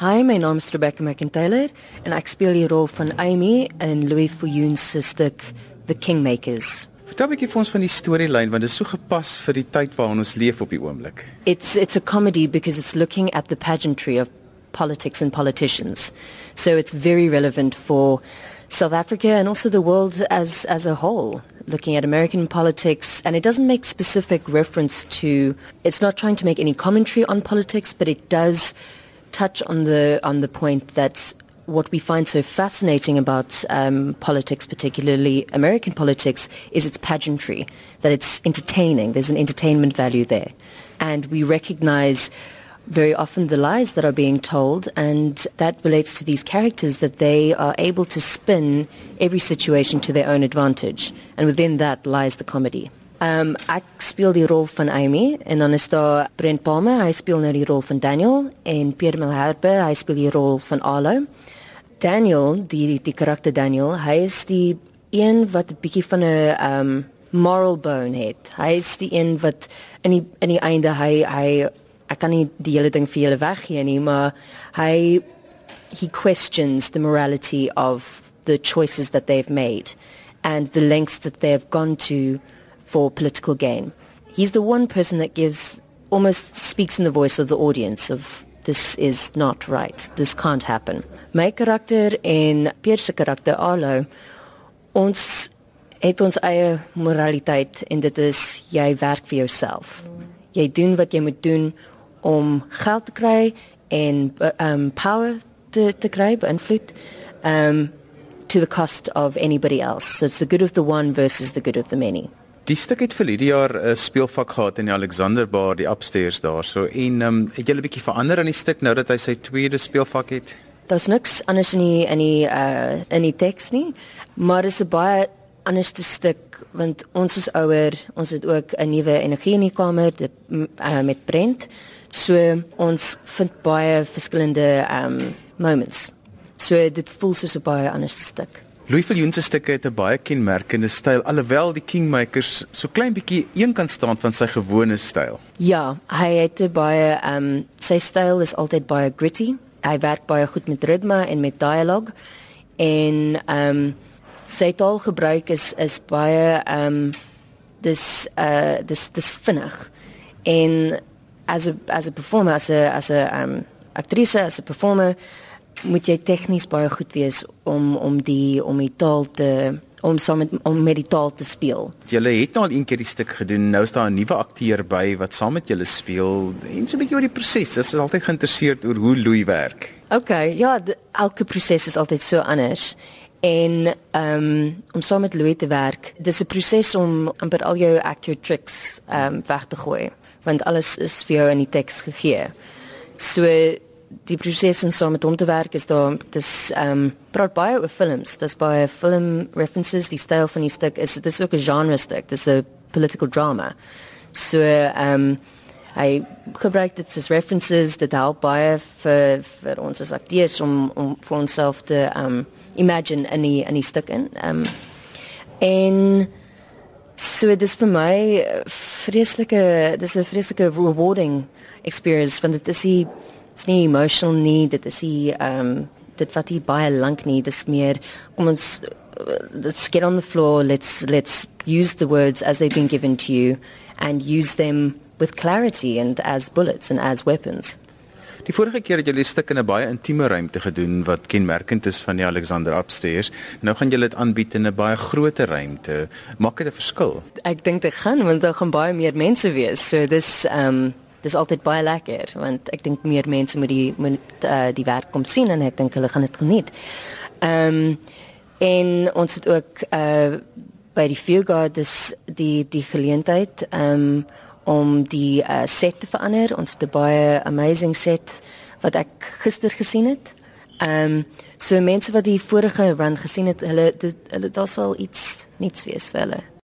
Hi, my naam is Rebecca McIntyre en ek speel die rol van Amy in Louis Fouillon se stuk The Kingmakers. Vertel 'n bietjie vir ons van die storielyn want dit is so gepas vir die tyd waarin ons leef op die oomblik. It's it's a comedy because it's looking at the pageantry of politics and politicians. So it's very relevant for South Africa and also the world as as a whole looking at American politics and it doesn't make specific reference to it's not trying to make any commentary on politics but it does touch on the on the point that what we find so fascinating about um, politics, particularly American politics, is its pageantry, that it's entertaining. There's an entertainment value there. And we recognize very often the lies that are being told, and that relates to these characters that they are able to spin every situation to their own advantage. And within that lies the comedy. Um ek speel die rol van Amy en dan is daar Brent Palmer, hy speel nou die rol van Daniel en Pierre Milherbe, hy speel die rol van Arlo. Daniel, die die, die karakter Daniel, hy is die een wat 'n bietjie van 'n um moral bone het. Hy is die een wat in die in die einde hy hy ek kan nie die hele ding vir julle weggee nie, maar hy he questions the morality of the choices that they've made and the lengths that they have gone to for political gain. He's the one person that gives almost speaks in the voice of the audience of this is not right. This can't happen. My karakter en Pierre se karakter Arlo ons het ons eie moraliteit en dit is jy werk vir jouself. Jy doen wat jy moet doen om geld te kry en um power te te kry, invloed um to the cost of anybody else. So it's the good of the one versus the good of the many. Die stuk het vir hierdie jaar 'n uh, speelvak gehad in die Alexanderbar, die upstairs daarso. En ehm um, het jy 'n bietjie verander aan die stuk nou dat hy sy tweede speelvak het? Daar's niks anders in die in die uh in die teks nie, maar dit is 'n baie anderste stuk want ons is ouer, ons het ook 'n nuwe energie in die kamer de, uh, met Brent. So ons vind baie verskillende um moments. So dit voel soos 'n baie anderste stuk. Louis Viljoen se stukke het 'n baie kenmerkende styl alhoewel die Kingmakers so klein bietjie een kan staan van sy gewone styl. Ja, hy het baie ehm um, sy styl is altyd baie gritty. Hy werk baie goed met ritme en met dialoog en ehm um, sy taalgebruik is is baie ehm um, dis uh dis dis vinnig. En as 'n as 'n performer as 'n as 'n ehm um, aktrise as 'n performer moet jy tegnies baie goed wees om om die om die taal te om saam met om met die taal te speel. Julle het nou al een keer die stuk gedoen. Nou is daar 'n nuwe akteur by wat saam met julle speel. En so 'n bietjie oor die proses. Ek is altyd geïnteresseerd oor hoe Louis werk. OK, ja, elke proses is altyd so anders. En ehm um, om saam met Louis te werk, dis 'n proses om amper al jou actor tricks ehm um, weg te gooi, want alles is vir jou in die teks gegee. So die proses en saam met hom te werk is daar dis ehm um, praat baie oor films. Dis baie film references. Die styl van die stuk is dis ook 'n genre stuk. Dis 'n political drama. So ehm um, hy gebruik dit as references dat help baie vir vir ons as akteurs om om vir onsself te ehm um, imagine in die in die stuk in. Ehm um, en so dis vir my vreeslike dis 'n vreeslike rewarding experience want dit is Dit's nie emotional nie, dit is die ehm um, dit wat hier baie lank nie, dis meer kom ons let's get on the floor, let's let's use the words as they've been given to you and use them with clarity and as bullets and as weapons. Die vorige keer het julle stuk in 'n baie intieme ruimte gedoen wat kenmerkend is van die Alexander Upstairs. Nou gaan julle dit aanbied in 'n baie groter ruimte. Maak dit 'n verskil? Ek dink dit gaan want daar gaan baie meer mense wees. So dis ehm um, dis altyd baie lekker want ek dink meer mense moet die moet uh, die werk kom sien en ek dink hulle gaan dit geniet. Ehm um, en ons het ook uh by die Fugard dis die die geleentheid ehm um, om die uh, set te verander. Ons het 'n baie amazing set wat ek gister gesien het. Ehm um, so mense wat die vorige run gesien het, hulle dit, hulle daar sal iets niets wees vir hulle.